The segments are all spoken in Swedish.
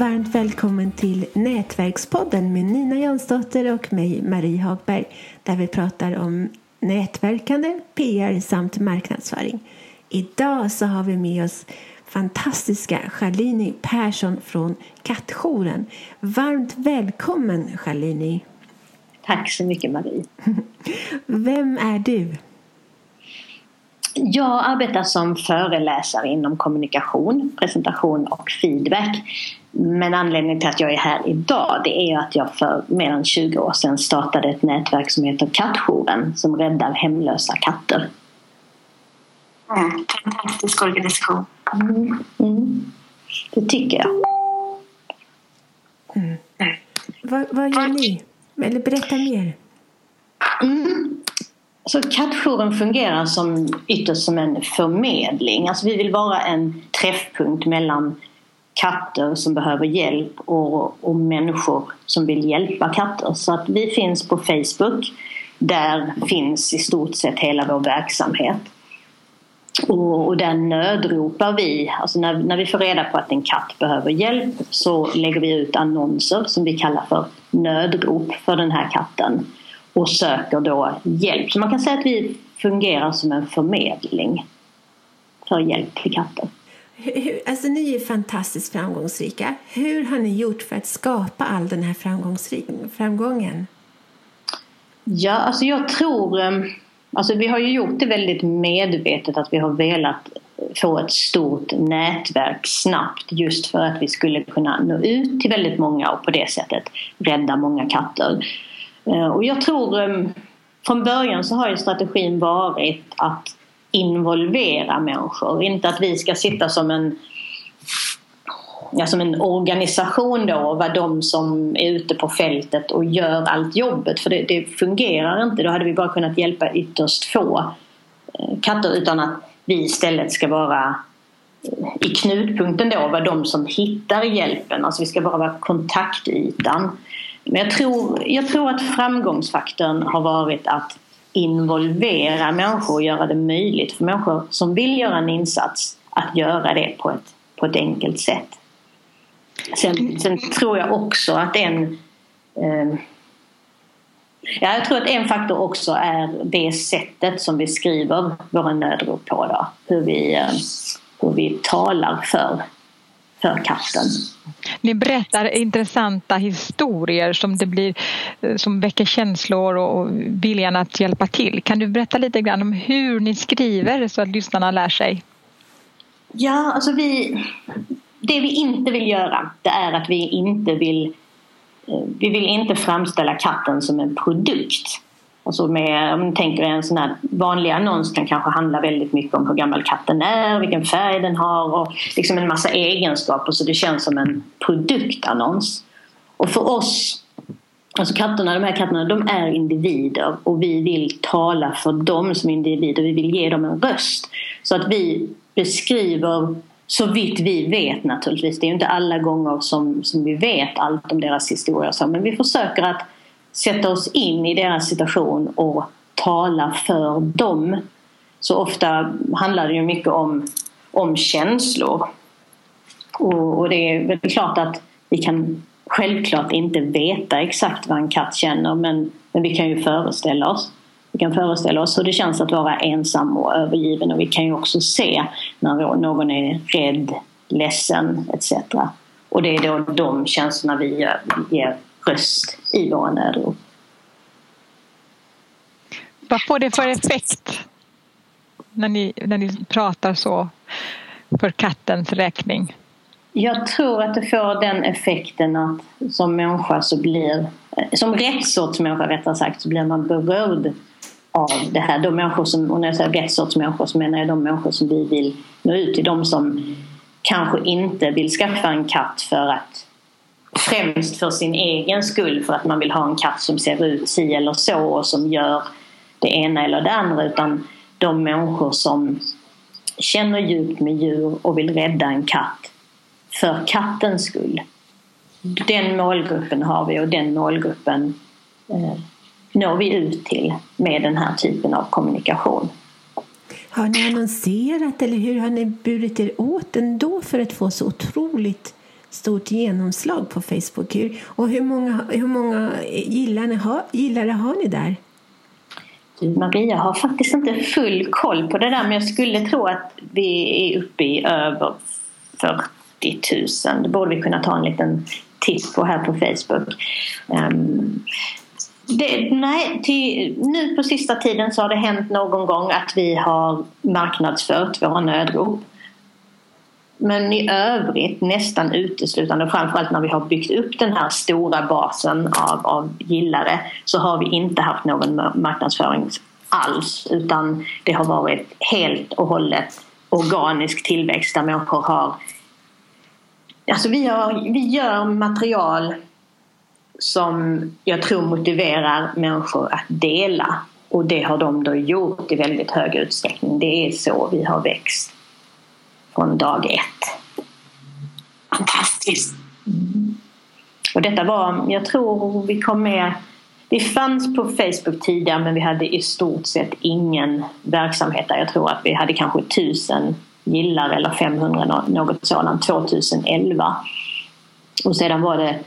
varmt välkommen till Nätverkspodden med Nina Jansdotter och mig, Marie Hagberg, där vi pratar om nätverkande, PR samt marknadsföring. Idag så har vi med oss fantastiska Charlini Persson från Kattjouren. Varmt välkommen Charlini! Tack så mycket Marie! Vem är du? Jag arbetar som föreläsare inom kommunikation, presentation och feedback. Men anledningen till att jag är här idag det är att jag för mer än 20 år sedan startade ett nätverk som heter Kattjouren som räddar hemlösa katter. Mm, fantastisk organisation. Mm, mm. Det tycker jag. Mm. Vad, vad gör ni? Eller berätta mer. Mm. Så kattjouren fungerar som ytterst som en förmedling. Alltså vi vill vara en träffpunkt mellan katter som behöver hjälp och, och människor som vill hjälpa katter. Så att vi finns på Facebook. Där finns i stort sett hela vår verksamhet. Och, och där nödropar vi, alltså när, när vi får reda på att en katt behöver hjälp så lägger vi ut annonser som vi kallar för nödrop för den här katten och söker då hjälp. Så man kan säga att vi fungerar som en förmedling för hjälp till katter. Alltså ni är fantastiskt framgångsrika. Hur har ni gjort för att skapa all den här framgången? Ja, alltså jag tror... Ehm, alltså vi har ju gjort det väldigt medvetet att vi har velat få ett stort nätverk snabbt just för att vi skulle kunna nå ut till väldigt många och på det sättet rädda många katter. Eh, och jag tror ehm, från början så har ju strategin varit att involvera människor. Inte att vi ska sitta som en, ja, som en organisation då och vara de som är ute på fältet och gör allt jobbet. För det, det fungerar inte. Då hade vi bara kunnat hjälpa ytterst få eh, katter utan att vi istället ska vara eh, i knutpunkten då vara de som hittar hjälpen. Alltså vi ska bara vara kontaktytan. Men jag tror, jag tror att framgångsfaktorn har varit att involvera människor och göra det möjligt för människor som vill göra en insats att göra det på ett, på ett enkelt sätt. Sen, sen tror jag också att en eh, Ja, jag tror att en faktor också är det sättet som vi skriver våra nödrop på. Då. Hur, vi, eh, hur vi talar för för katten. Ni berättar intressanta historier som, det blir, eh, som väcker känslor och viljan att hjälpa till. Kan du berätta lite grann om hur ni skriver så att lyssnarna lär sig? Ja, alltså vi, det vi inte vill göra det är att vi inte vill eh, vi vill inte framställa katten som en produkt. Alltså med, om ni tänker en sån här vanlig annons kan kanske handla väldigt mycket om hur gammal katten är, vilken färg den har och liksom en massa egenskaper. Så det känns som en produktannons. Och för oss, alltså katterna, de här katterna, de är individer. Och vi vill tala för dem som individer, vi vill ge dem en röst. Så att vi beskriver så vitt vi vet naturligtvis, det är ju inte alla gånger som, som vi vet allt om deras historia men vi försöker att sätta oss in i deras situation och tala för dem. Så ofta handlar det ju mycket om, om känslor. Och, och det är väl klart att vi kan självklart inte veta exakt vad en katt känner men, men vi kan ju föreställa oss. Vi kan föreställa oss hur det känns att vara ensam och övergiven och vi kan ju också se när någon är rädd, ledsen etc. Och det är då de känslorna vi ger röst i våra nödrop. Vad får det för effekt när ni, när ni pratar så för kattens räkning? Jag tror att det får den effekten att som människa så blir, som rätt sorts människa rättare sagt, så blir man berörd av det här. De människor som, och när jag säger rätt sorts människor så menar jag de människor som vi vill nå ut till. De som kanske inte vill skaffa en katt för att främst för sin egen skull för att man vill ha en katt som ser ut si eller så och som gör det ena eller det andra utan de människor som känner djupt med djur och vill rädda en katt för kattens skull. Den målgruppen har vi och den målgruppen eh, når vi ut till med den här typen av kommunikation. Har ni annonserat eller hur har ni burit er åt ändå för att få så otroligt stort genomslag på Facebook. Och hur många, hur många gillare, har, gillare har ni där? Maria har faktiskt inte full koll på det där men jag skulle tro att vi är uppe i över 40 000. Det borde vi kunna ta en liten titt på här på Facebook. Um, det, nej, till, nu på sista tiden så har det hänt någon gång att vi har marknadsfört våra nödrop. Men i övrigt nästan uteslutande, framförallt när vi har byggt upp den här stora basen av, av gillare så har vi inte haft någon marknadsföring alls utan det har varit helt och hållet organisk tillväxt där människor har Alltså vi, har, vi gör material som jag tror motiverar människor att dela och det har de då gjort i väldigt hög utsträckning. Det är så vi har växt från dag ett. Fantastiskt. Mm. Och detta var, jag tror vi kom med vi fanns på Facebook tidigare men vi hade i stort sett ingen verksamhet där. Jag tror att vi hade kanske 1000 gillare eller 500 något sådant 2011. Och sedan var det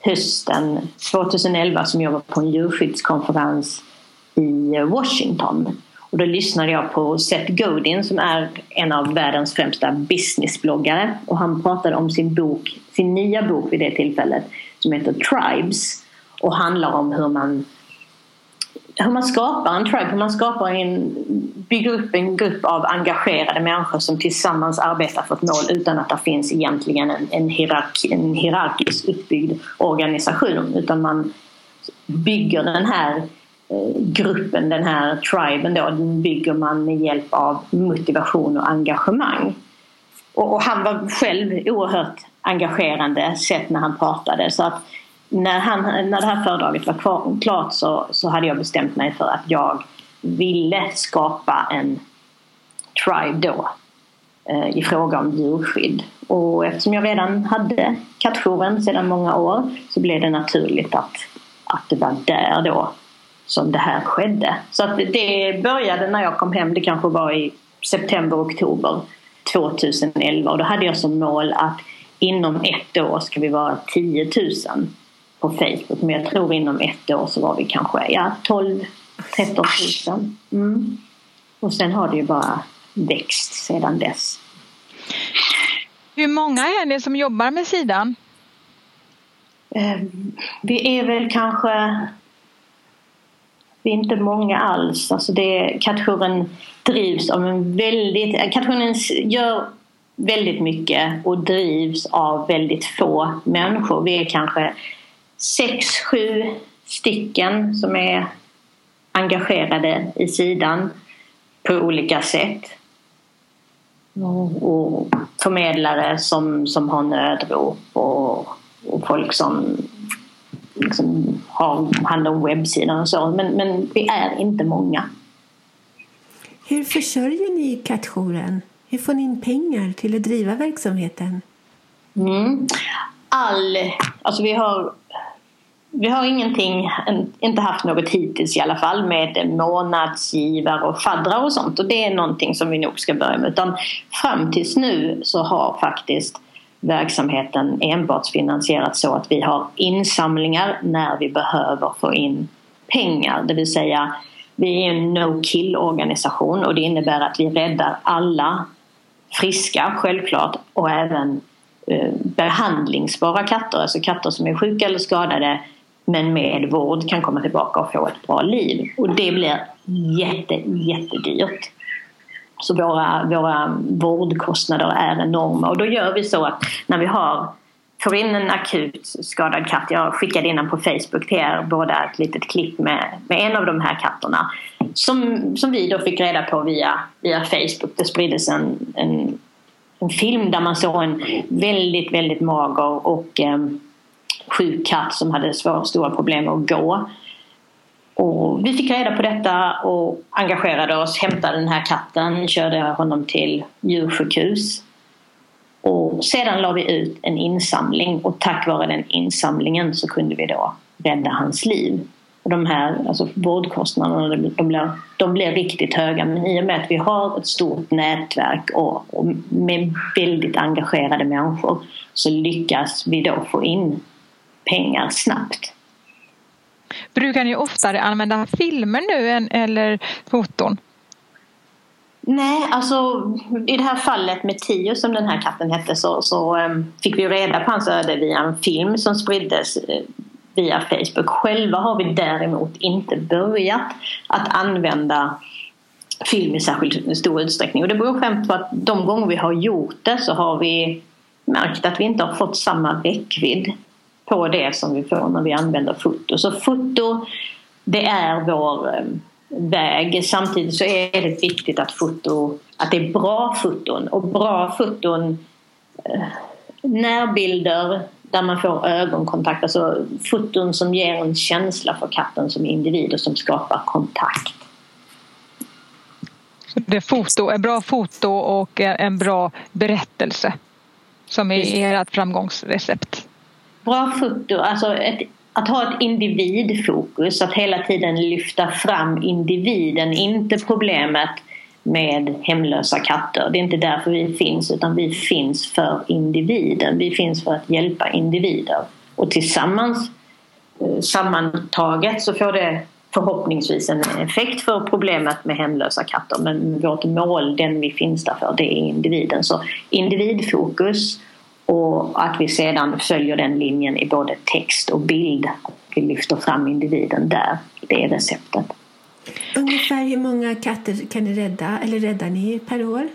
hösten 2011 som jag var på en djurskyddskonferens i Washington. Och då lyssnade jag på Seth Godin som är en av världens främsta businessbloggare. Och han pratade om sin bok, sin nya bok vid det tillfället som heter Tribes. Och handlar om hur man hur man skapar en tribe, hur man skapar en, bygger upp en grupp av engagerade människor som tillsammans arbetar för ett mål utan att det finns egentligen en, en, hierarki, en hierarkiskt uppbyggd organisation. Utan man bygger den här gruppen, den här triben då, den bygger man med hjälp av motivation och engagemang. Och, och han var själv oerhört engagerande sett när han pratade så att när, han, när det här föredraget var klart så, så hade jag bestämt mig för att jag ville skapa en tribe då eh, i fråga om djurskydd. Och eftersom jag redan hade kattjouren sedan många år så blev det naturligt att, att det var där då som det här skedde. Så att det började när jag kom hem, det kanske var i september, oktober 2011 och då hade jag som mål att inom ett år ska vi vara 10 000 på Facebook. Men jag tror inom ett år så var vi kanske ja, 12 13 000. Mm. Och sen har det ju bara växt sedan dess. Hur många är ni som jobbar med sidan? Eh, vi är väl kanske vi är inte många alls. Alltså det, kattjouren drivs av en väldigt... Kattjouren gör väldigt mycket och drivs av väldigt få människor. Vi är kanske sex, sju stycken som är engagerade i sidan på olika sätt. Och förmedlare som, som har nödrop och, och folk som liksom har hand om webbsidan och så. Men, men vi är inte många. Hur försörjer ni kattjouren? Hur får ni in pengar till att driva verksamheten? Mm. All, alltså vi har vi har ingenting, inte haft något hittills i alla fall med månadsgivare och faddrar och sånt och det är någonting som vi nog ska börja med. Utan fram tills nu så har faktiskt verksamheten enbart finansierat så att vi har insamlingar när vi behöver få in pengar. Det vill säga vi är en no-kill organisation och det innebär att vi räddar alla friska självklart och även eh, behandlingsbara katter, alltså katter som är sjuka eller skadade men med vård kan komma tillbaka och få ett bra liv. Och det blir jätte, jättedyrt. Så våra, våra vårdkostnader är enorma och då gör vi så att när vi har får in en akut skadad katt. Jag skickade innan på Facebook till er båda ett litet klipp med, med en av de här katterna. Som, som vi då fick reda på via, via Facebook. Det spriddes en, en, en film där man såg en väldigt, väldigt mager och eh, sjuk katt som hade svår, stora problem med att gå. Och vi fick reda på detta och engagerade oss, hämtade den här katten, körde honom till djursjukhus. Och sedan la vi ut en insamling och tack vare den insamlingen så kunde vi då rädda hans liv. de här alltså vårdkostnaderna de blir, de blir riktigt höga. Men i och med att vi har ett stort nätverk och, och med väldigt engagerade människor så lyckas vi då få in pengar snabbt. Brukar ni oftare använda filmer nu än, eller foton? Nej, alltså i det här fallet med Tio som den här katten hette så, så um, fick vi reda på hans öde via en film som spriddes uh, via Facebook. Själva har vi däremot inte börjat att använda film i särskilt stor utsträckning. Och det beror främst på att de gånger vi har gjort det så har vi märkt att vi inte har fått samma räckvidd på det som vi får när vi använder foto. Så foto det är vår um, väg. Samtidigt så är det viktigt att, foto, att det är bra foton och bra foton eh, närbilder där man får ögonkontakt, alltså foton som ger en känsla för katten som individ och som skapar kontakt. Det är foto, en bra foto och en bra berättelse som är ert framgångsrecept? Bra foto, alltså ett att ha ett individfokus, att hela tiden lyfta fram individen, inte problemet med hemlösa katter. Det är inte därför vi finns utan vi finns för individen. Vi finns för att hjälpa individer. Och tillsammans eh, sammantaget så får det förhoppningsvis en effekt för problemet med hemlösa katter. Men vårt mål, den vi finns där för, det är individen. Så individfokus och att vi sedan följer den linjen i både text och bild. Vi lyfter fram individen där. Det är receptet. Ungefär hur många katter kan ni rädda, eller räddar ni per år?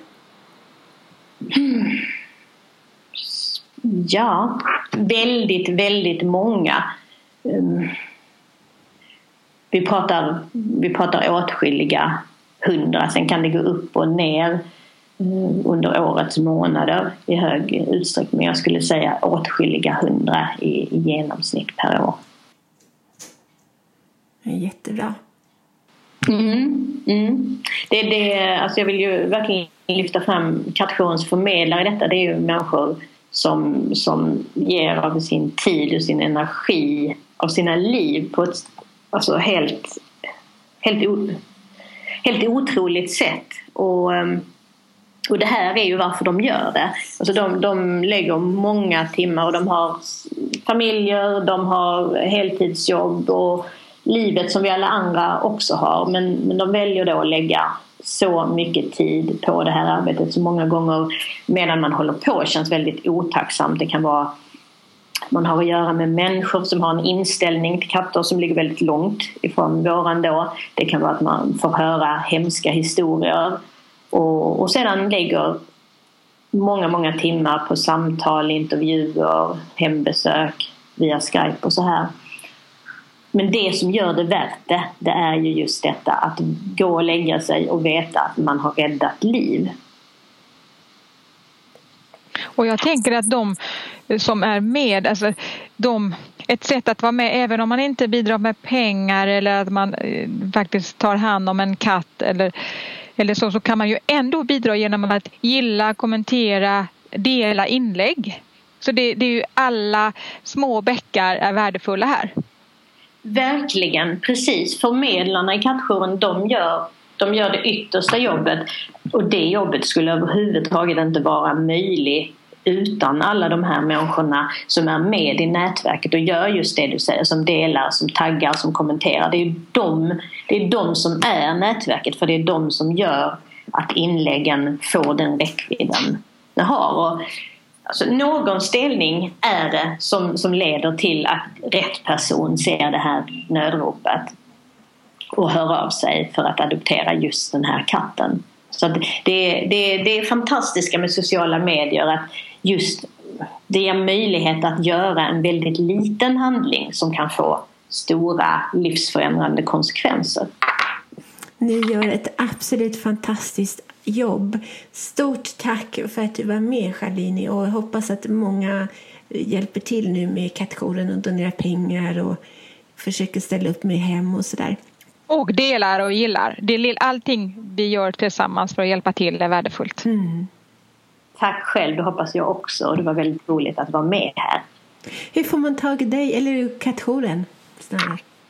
Hmm. Ja, väldigt, väldigt många. Um, vi pratar, vi pratar åtskilliga hundra, sen kan det gå upp och ner under årets månader i hög utsträckning. Jag skulle säga åtskilliga hundra i, i genomsnitt per år. Jättebra. Mm, mm. Det, det, alltså jag vill ju verkligen lyfta fram kategorins förmedlare i detta. Det är ju människor som, som ger av sin tid och sin energi, av sina liv på ett alltså helt, helt, helt otroligt sätt. Och um, och det här är ju varför de gör det. Alltså de, de lägger många timmar och de har familjer, de har heltidsjobb och livet som vi alla andra också har. Men, men de väljer då att lägga så mycket tid på det här arbetet som många gånger medan man håller på känns väldigt otacksamt. Det kan vara man har att göra med människor som har en inställning till katter som ligger väldigt långt ifrån våran då. Det kan vara att man får höra hemska historier och, och sedan lägger många, många timmar på samtal, intervjuer, hembesök via Skype och så här. Men det som gör det värt det, det är ju just detta att gå och lägga sig och veta att man har räddat liv. Och jag tänker att de som är med, alltså de, ett sätt att vara med även om man inte bidrar med pengar eller att man eh, faktiskt tar hand om en katt eller eller så, så kan man ju ändå bidra genom att gilla, kommentera, dela inlägg. Så det, det är ju alla små bäckar är värdefulla här. Verkligen, precis. Förmedlarna i kattjouren de gör, de gör det yttersta jobbet och det jobbet skulle överhuvudtaget inte vara möjligt utan alla de här människorna som är med i nätverket och gör just det du säger, som delar, som taggar, som kommenterar. Det är de, det är de som är nätverket för det är de som gör att inläggen får den räckvidden det har. Och, alltså, någon ställning är det som, som leder till att rätt person ser det här nödropet och hör av sig för att adoptera just den här katten. Så det, det, det är fantastiska med sociala medier att just det ger möjlighet att göra en väldigt liten handling som kan få stora livsförändrande konsekvenser. Ni gör ett absolut fantastiskt jobb. Stort tack för att du var med Charlini och jag hoppas att många hjälper till nu med kattjouren och donerar pengar och försöker ställa upp med hem och sådär. Och delar och gillar. Allting vi gör tillsammans för att hjälpa till är värdefullt. Mm. Tack själv, det hoppas jag också. Och det var väldigt roligt att vara med här. Hur får man tag i dig, eller kattjouren?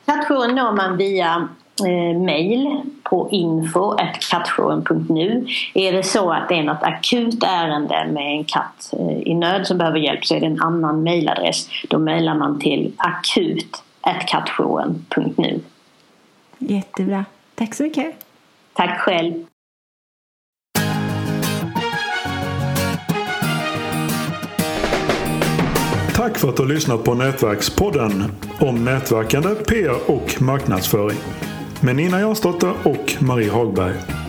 Kattjouren når man via eh, mail på info.kattjouren.nu. Är det så att det är något akut ärende med en katt eh, i nöd som behöver hjälp så är det en annan mailadress. Då mailar man till akut.kattjouren.nu. Jättebra. Tack så mycket. Tack själv. Tack för att du har lyssnat på Nätverkspodden om nätverkande, PR och marknadsföring med Nina Jansdotter och Marie Hagberg.